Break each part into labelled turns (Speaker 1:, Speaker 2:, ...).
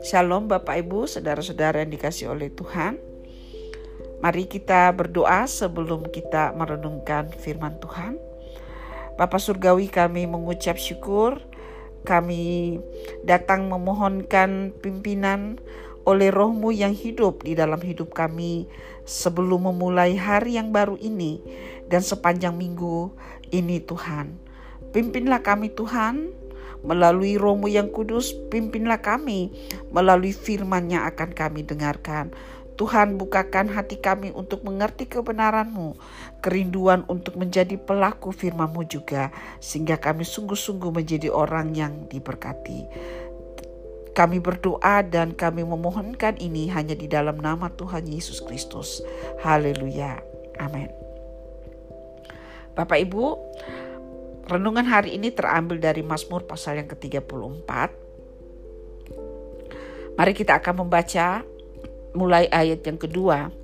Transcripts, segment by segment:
Speaker 1: Shalom Bapak Ibu, saudara-saudara yang dikasih oleh Tuhan. Mari kita berdoa sebelum kita merenungkan firman Tuhan. Bapak Surgawi kami mengucap syukur, kami datang memohonkan pimpinan oleh rohmu yang hidup di dalam hidup kami sebelum memulai hari yang baru ini dan sepanjang minggu ini Tuhan. Pimpinlah kami Tuhan, Melalui rohmu yang kudus, pimpinlah kami melalui firman yang akan kami dengarkan. Tuhan bukakan hati kami untuk mengerti kebenaranmu, kerinduan untuk menjadi pelaku firmanmu juga, sehingga kami sungguh-sungguh menjadi orang yang diberkati. Kami berdoa dan kami memohonkan ini hanya di dalam nama Tuhan Yesus Kristus. Haleluya. Amin. Bapak Ibu, Renungan hari ini terambil dari Mazmur pasal yang ke-34. Mari kita akan membaca mulai ayat yang kedua.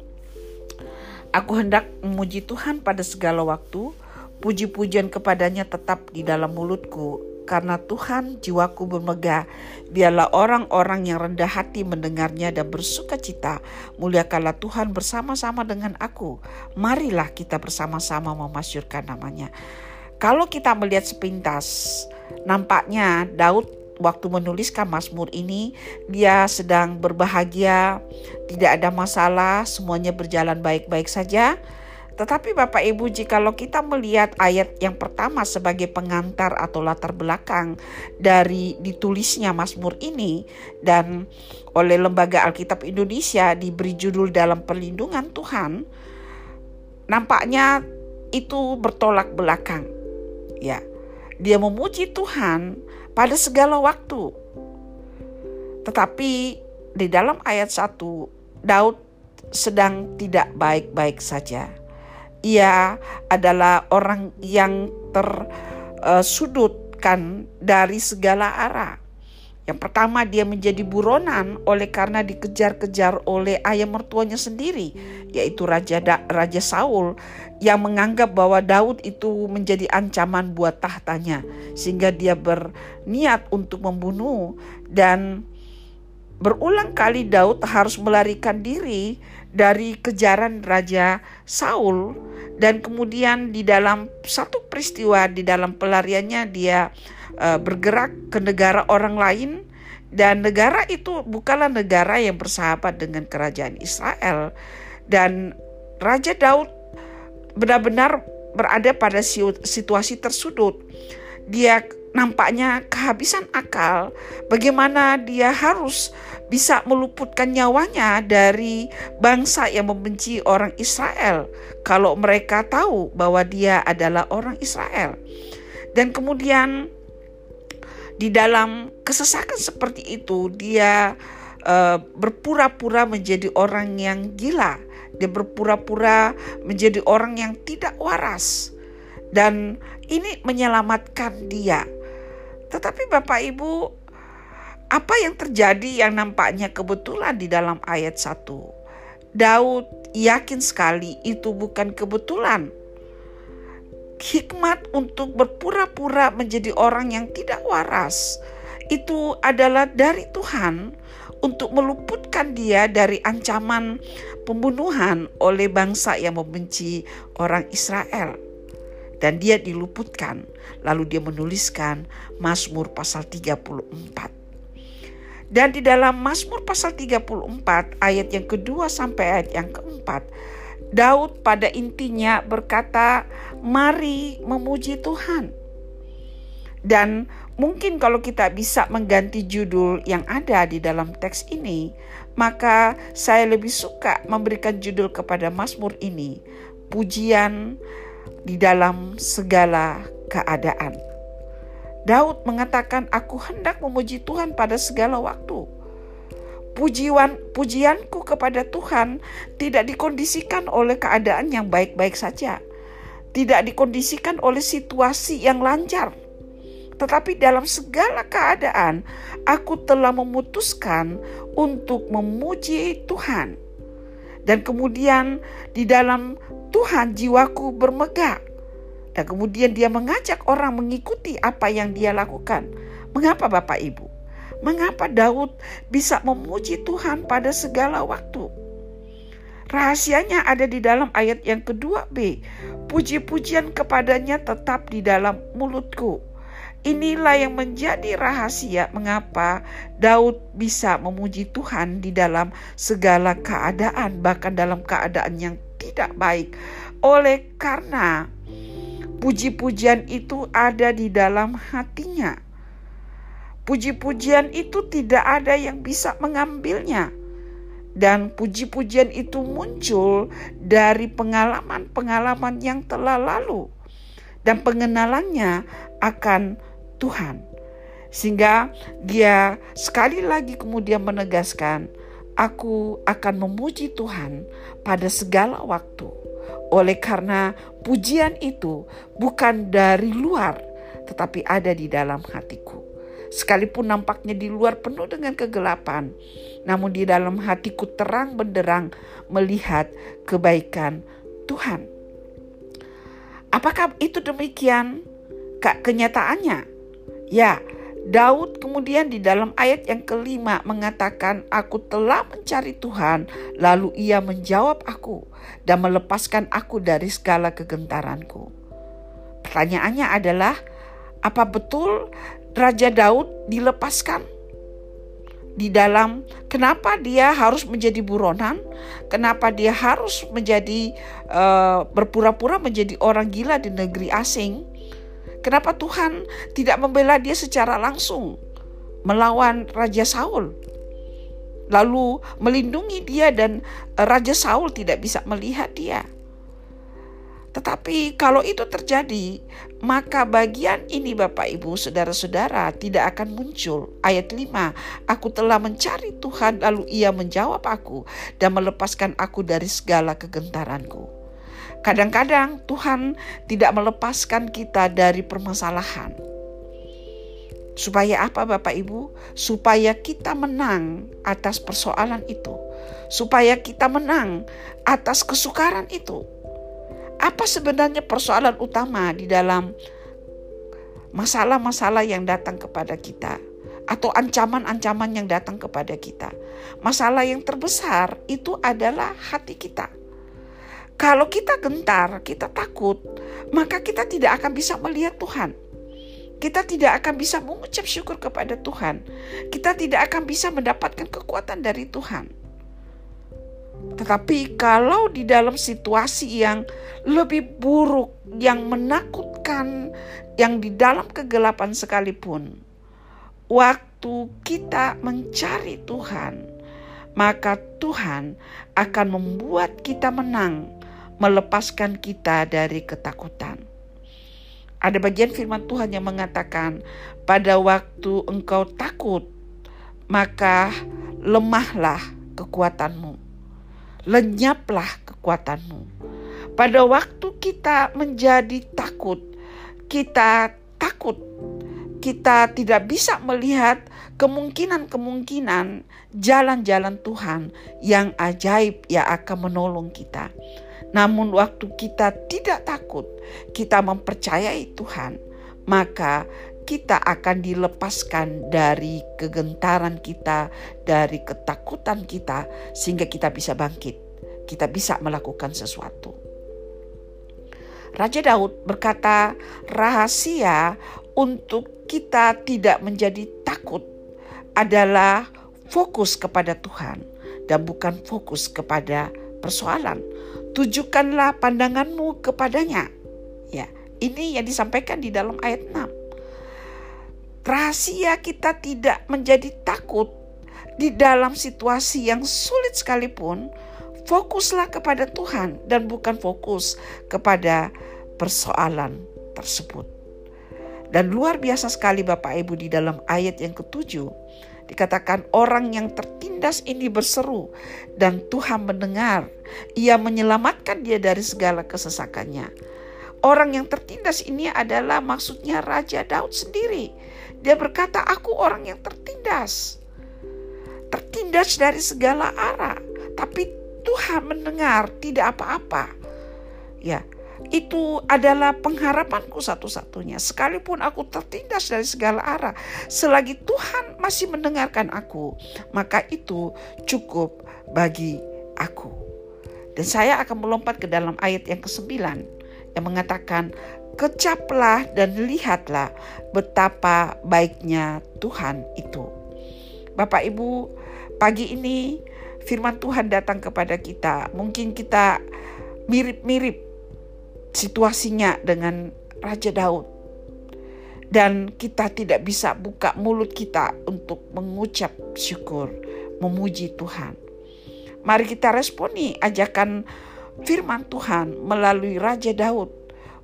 Speaker 1: Aku hendak memuji Tuhan pada segala waktu, puji-pujian kepadanya tetap di dalam mulutku, karena Tuhan jiwaku bermegah. Biarlah orang-orang yang rendah hati mendengarnya dan bersuka cita. Muliakanlah Tuhan bersama-sama dengan aku. Marilah kita bersama-sama memasyurkan namanya. Kalau kita melihat sepintas, nampaknya Daud waktu menuliskan Mazmur ini dia sedang berbahagia, tidak ada masalah, semuanya berjalan baik-baik saja. Tetapi Bapak Ibu, jikalau kita melihat ayat yang pertama sebagai pengantar atau latar belakang dari ditulisnya Mazmur ini dan oleh Lembaga Alkitab Indonesia diberi judul dalam perlindungan Tuhan, nampaknya itu bertolak belakang ya dia memuji Tuhan pada segala waktu. Tetapi di dalam ayat 1 Daud sedang tidak baik-baik saja. Ia adalah orang yang tersudutkan dari segala arah. Yang pertama dia menjadi buronan oleh karena dikejar-kejar oleh ayah mertuanya sendiri yaitu Raja da, Raja Saul yang menganggap bahwa Daud itu menjadi ancaman buat tahtanya sehingga dia berniat untuk membunuh. Dan berulang kali Daud harus melarikan diri dari kejaran Raja Saul. Dan kemudian di dalam satu peristiwa di dalam pelariannya dia uh, bergerak ke negara orang lain dan negara itu bukanlah negara yang bersahabat dengan kerajaan Israel dan Raja Daud benar-benar berada pada situasi tersudut. Dia nampaknya kehabisan akal bagaimana dia harus bisa meluputkan nyawanya dari bangsa yang membenci orang Israel kalau mereka tahu bahwa dia adalah orang Israel. Dan kemudian di dalam kesesakan seperti itu dia uh, berpura-pura menjadi orang yang gila, dia berpura-pura menjadi orang yang tidak waras. Dan ini menyelamatkan dia. Tetapi Bapak Ibu, apa yang terjadi yang nampaknya kebetulan di dalam ayat 1? Daud yakin sekali itu bukan kebetulan hikmat untuk berpura-pura menjadi orang yang tidak waras itu adalah dari Tuhan untuk meluputkan dia dari ancaman pembunuhan oleh bangsa yang membenci orang Israel. Dan dia diluputkan. Lalu dia menuliskan Mazmur pasal 34. Dan di dalam Mazmur pasal 34 ayat yang kedua sampai ayat yang keempat Daud pada intinya berkata, "Mari memuji Tuhan." Dan mungkin kalau kita bisa mengganti judul yang ada di dalam teks ini, maka saya lebih suka memberikan judul kepada Mazmur ini, pujian di dalam segala keadaan. Daud mengatakan, "Aku hendak memuji Tuhan pada segala waktu." Pujian pujianku kepada Tuhan tidak dikondisikan oleh keadaan yang baik-baik saja. Tidak dikondisikan oleh situasi yang lancar. Tetapi dalam segala keadaan aku telah memutuskan untuk memuji Tuhan. Dan kemudian di dalam Tuhan jiwaku bermegah. Dan kemudian dia mengajak orang mengikuti apa yang dia lakukan. Mengapa Bapak Ibu? Mengapa Daud bisa memuji Tuhan pada segala waktu? Rahasianya ada di dalam ayat yang kedua B. Puji-pujian kepadanya tetap di dalam mulutku. Inilah yang menjadi rahasia mengapa Daud bisa memuji Tuhan di dalam segala keadaan, bahkan dalam keadaan yang tidak baik. Oleh karena puji-pujian itu ada di dalam hatinya. Puji-pujian itu tidak ada yang bisa mengambilnya. Dan puji-pujian itu muncul dari pengalaman-pengalaman yang telah lalu dan pengenalannya akan Tuhan. Sehingga dia sekali lagi kemudian menegaskan, aku akan memuji Tuhan pada segala waktu. Oleh karena pujian itu bukan dari luar, tetapi ada di dalam hatiku. Sekalipun nampaknya di luar penuh dengan kegelapan, namun di dalam hatiku terang benderang melihat kebaikan Tuhan. Apakah itu demikian? Kak kenyataannya Ya, Daud kemudian di dalam ayat yang kelima mengatakan, "Aku telah mencari Tuhan, lalu Ia menjawab aku dan melepaskan aku dari segala kegentaranku." Pertanyaannya adalah, apa betul Raja Daud dilepaskan di dalam kenapa dia harus menjadi buronan? Kenapa dia harus menjadi uh, berpura-pura menjadi orang gila di negeri asing? Kenapa Tuhan tidak membela dia secara langsung melawan Raja Saul? Lalu melindungi dia dan Raja Saul tidak bisa melihat dia. Tetapi kalau itu terjadi, maka bagian ini Bapak Ibu, saudara-saudara tidak akan muncul. Ayat 5, aku telah mencari Tuhan lalu ia menjawab aku dan melepaskan aku dari segala kegentaranku. Kadang-kadang Tuhan tidak melepaskan kita dari permasalahan. Supaya apa Bapak Ibu? Supaya kita menang atas persoalan itu. Supaya kita menang atas kesukaran itu. Apa sebenarnya persoalan utama di dalam masalah-masalah yang datang kepada kita? Atau ancaman-ancaman yang datang kepada kita? Masalah yang terbesar itu adalah hati kita kalau kita gentar, kita takut, maka kita tidak akan bisa melihat Tuhan. Kita tidak akan bisa mengucap syukur kepada Tuhan. Kita tidak akan bisa mendapatkan kekuatan dari Tuhan. Tetapi kalau di dalam situasi yang lebih buruk, yang menakutkan, yang di dalam kegelapan sekalipun, waktu kita mencari Tuhan, maka Tuhan akan membuat kita menang melepaskan kita dari ketakutan. Ada bagian firman Tuhan yang mengatakan, "Pada waktu engkau takut, maka lemahlah kekuatanmu, lenyaplah kekuatanmu." Pada waktu kita menjadi takut, kita takut, kita tidak bisa melihat kemungkinan-kemungkinan jalan-jalan Tuhan yang ajaib yang akan menolong kita. Namun waktu kita tidak takut, kita mempercayai Tuhan, maka kita akan dilepaskan dari kegentaran kita, dari ketakutan kita, sehingga kita bisa bangkit. Kita bisa melakukan sesuatu. Raja Daud berkata, "Rahasia untuk kita tidak menjadi takut adalah fokus kepada Tuhan dan bukan fokus kepada persoalan tujukanlah pandanganmu kepadanya. Ini yang disampaikan di dalam ayat 6. Rahasia kita tidak menjadi takut di dalam situasi yang sulit sekalipun, fokuslah kepada Tuhan dan bukan fokus kepada persoalan tersebut. Dan luar biasa sekali Bapak Ibu di dalam ayat yang ketujuh Dikatakan orang yang tertindas ini berseru dan Tuhan mendengar. Ia menyelamatkan dia dari segala kesesakannya. Orang yang tertindas ini adalah maksudnya Raja Daud sendiri. Dia berkata, aku orang yang tertindas. Tertindas dari segala arah. Tapi Tuhan mendengar tidak apa-apa. Ya, itu adalah pengharapanku satu-satunya. Sekalipun aku tertindas dari segala arah, selagi Tuhan masih mendengarkan aku, maka itu cukup bagi aku. Dan saya akan melompat ke dalam ayat yang ke-9 yang mengatakan, "Kecaplah dan lihatlah betapa baiknya Tuhan itu." Bapak Ibu, pagi ini firman Tuhan datang kepada kita. Mungkin kita mirip-mirip situasinya dengan Raja Daud. Dan kita tidak bisa buka mulut kita untuk mengucap syukur, memuji Tuhan. Mari kita responi ajakan firman Tuhan melalui Raja Daud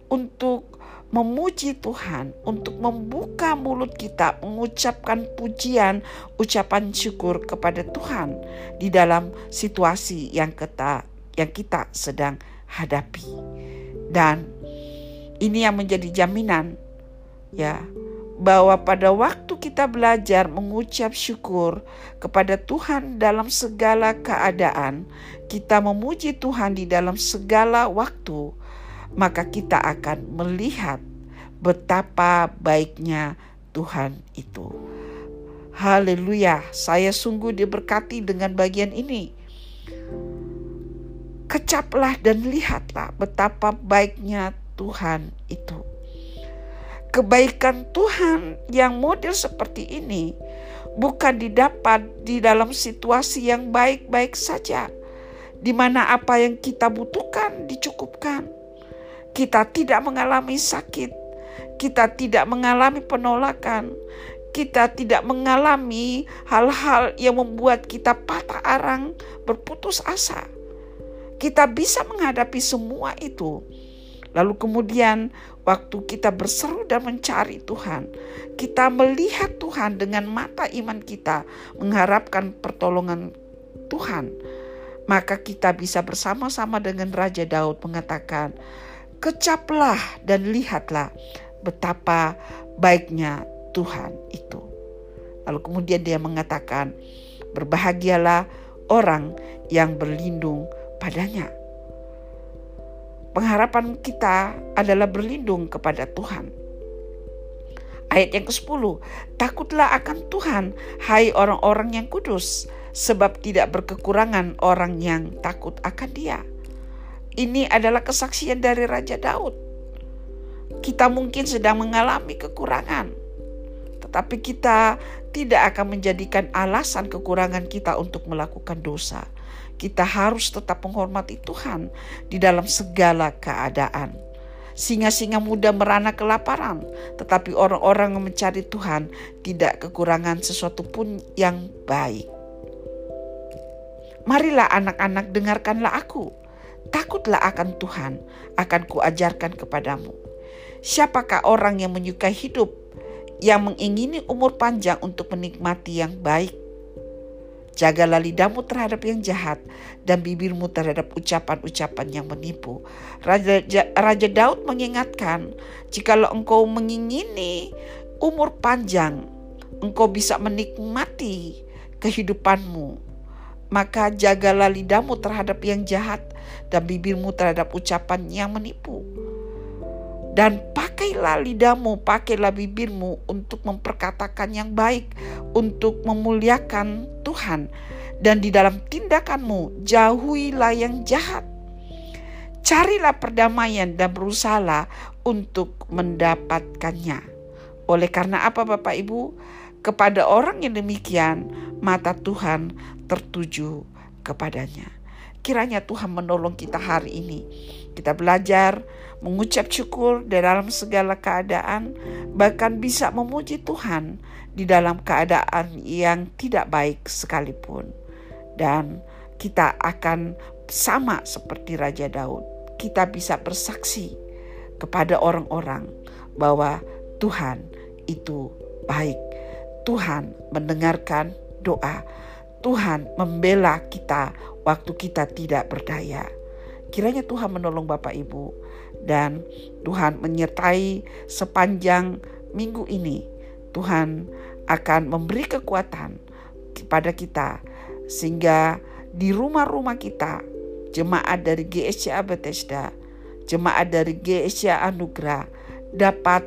Speaker 1: untuk memuji Tuhan, untuk membuka mulut kita, mengucapkan pujian, ucapan syukur kepada Tuhan di dalam situasi yang kita yang kita sedang hadapi. Dan ini yang menjadi jaminan ya bahwa pada waktu kita belajar mengucap syukur kepada Tuhan dalam segala keadaan, kita memuji Tuhan di dalam segala waktu, maka kita akan melihat betapa baiknya Tuhan itu. Haleluya, saya sungguh diberkati dengan bagian ini kecaplah dan lihatlah betapa baiknya Tuhan itu. Kebaikan Tuhan yang model seperti ini bukan didapat di dalam situasi yang baik-baik saja, di mana apa yang kita butuhkan dicukupkan. Kita tidak mengalami sakit, kita tidak mengalami penolakan, kita tidak mengalami hal-hal yang membuat kita patah arang, berputus asa kita bisa menghadapi semua itu. Lalu kemudian waktu kita berseru dan mencari Tuhan, kita melihat Tuhan dengan mata iman kita, mengharapkan pertolongan Tuhan. Maka kita bisa bersama-sama dengan Raja Daud mengatakan, "Kecaplah dan lihatlah betapa baiknya Tuhan itu." Lalu kemudian dia mengatakan, "Berbahagialah orang yang berlindung padanya. Pengharapan kita adalah berlindung kepada Tuhan. Ayat yang ke-10, takutlah akan Tuhan, hai orang-orang yang kudus, sebab tidak berkekurangan orang yang takut akan dia. Ini adalah kesaksian dari Raja Daud. Kita mungkin sedang mengalami kekurangan, tetapi kita tidak akan menjadikan alasan kekurangan kita untuk melakukan dosa kita harus tetap menghormati Tuhan di dalam segala keadaan. Singa-singa muda merana kelaparan, tetapi orang-orang yang mencari Tuhan tidak kekurangan sesuatu pun yang baik. Marilah anak-anak dengarkanlah aku. Takutlah akan Tuhan, akan kuajarkan kepadamu. Siapakah orang yang menyukai hidup, yang mengingini umur panjang untuk menikmati yang baik? Jagalah lidahmu terhadap yang jahat dan bibirmu terhadap ucapan-ucapan yang menipu. Raja, Raja Daud mengingatkan, jikalau engkau mengingini umur panjang, engkau bisa menikmati kehidupanmu. Maka jagalah lidahmu terhadap yang jahat dan bibirmu terhadap ucapan yang menipu. Dan pakailah lidahmu, pakailah bibirmu untuk memperkatakan yang baik, untuk memuliakan Tuhan. Dan di dalam tindakanmu, jauhilah yang jahat. Carilah perdamaian dan berusahalah untuk mendapatkannya. Oleh karena apa Bapak Ibu? Kepada orang yang demikian, mata Tuhan tertuju kepadanya. Kiranya Tuhan menolong kita hari ini. Kita belajar mengucap syukur dalam segala keadaan, bahkan bisa memuji Tuhan di dalam keadaan yang tidak baik sekalipun. Dan kita akan sama seperti Raja Daud. Kita bisa bersaksi kepada orang-orang bahwa Tuhan itu baik. Tuhan mendengarkan doa. Tuhan membela kita waktu kita tidak berdaya. Kiranya Tuhan menolong Bapak Ibu dan Tuhan menyertai sepanjang minggu ini. Tuhan akan memberi kekuatan kepada kita sehingga di rumah-rumah kita jemaat dari GSCA Bethesda jemaat dari GSA Anugerah dapat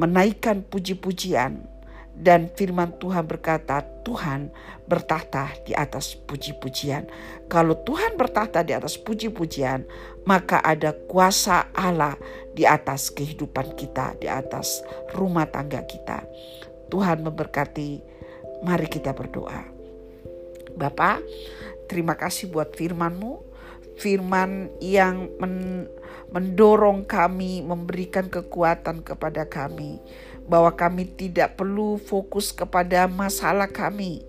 Speaker 1: menaikkan puji-pujian dan firman Tuhan berkata Tuhan bertahta di atas puji-pujian. Kalau Tuhan bertahta di atas puji-pujian, maka ada kuasa Allah di atas kehidupan kita, di atas rumah tangga kita. Tuhan memberkati. Mari kita berdoa. Bapak, terima kasih buat firman-Mu. Firman yang men mendorong kami, memberikan kekuatan kepada kami bahwa kami tidak perlu fokus kepada masalah kami.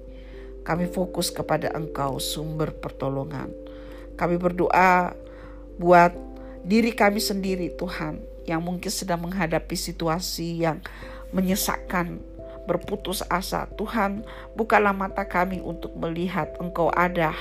Speaker 1: Kami fokus kepada Engkau, sumber pertolongan. Kami berdoa buat diri kami sendiri, Tuhan, yang mungkin sedang menghadapi situasi yang menyesakkan, berputus asa. Tuhan, bukalah mata kami untuk melihat Engkau ada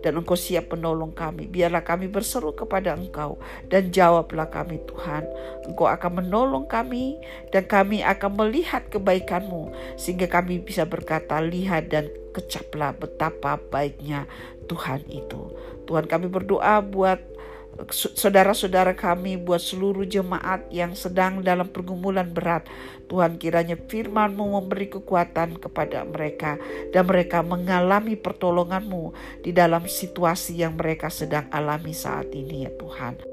Speaker 1: dan Engkau siap menolong kami. Biarlah kami berseru kepada Engkau dan jawablah kami Tuhan. Engkau akan menolong kami dan kami akan melihat kebaikan-Mu sehingga kami bisa berkata lihat dan kecaplah betapa baiknya Tuhan itu. Tuhan kami berdoa buat saudara-saudara kami, buat seluruh jemaat yang sedang dalam pergumulan berat. Tuhan kiranya firman-Mu memberi kekuatan kepada mereka dan mereka mengalami pertolongan-Mu di dalam situasi yang mereka sedang alami saat ini ya Tuhan.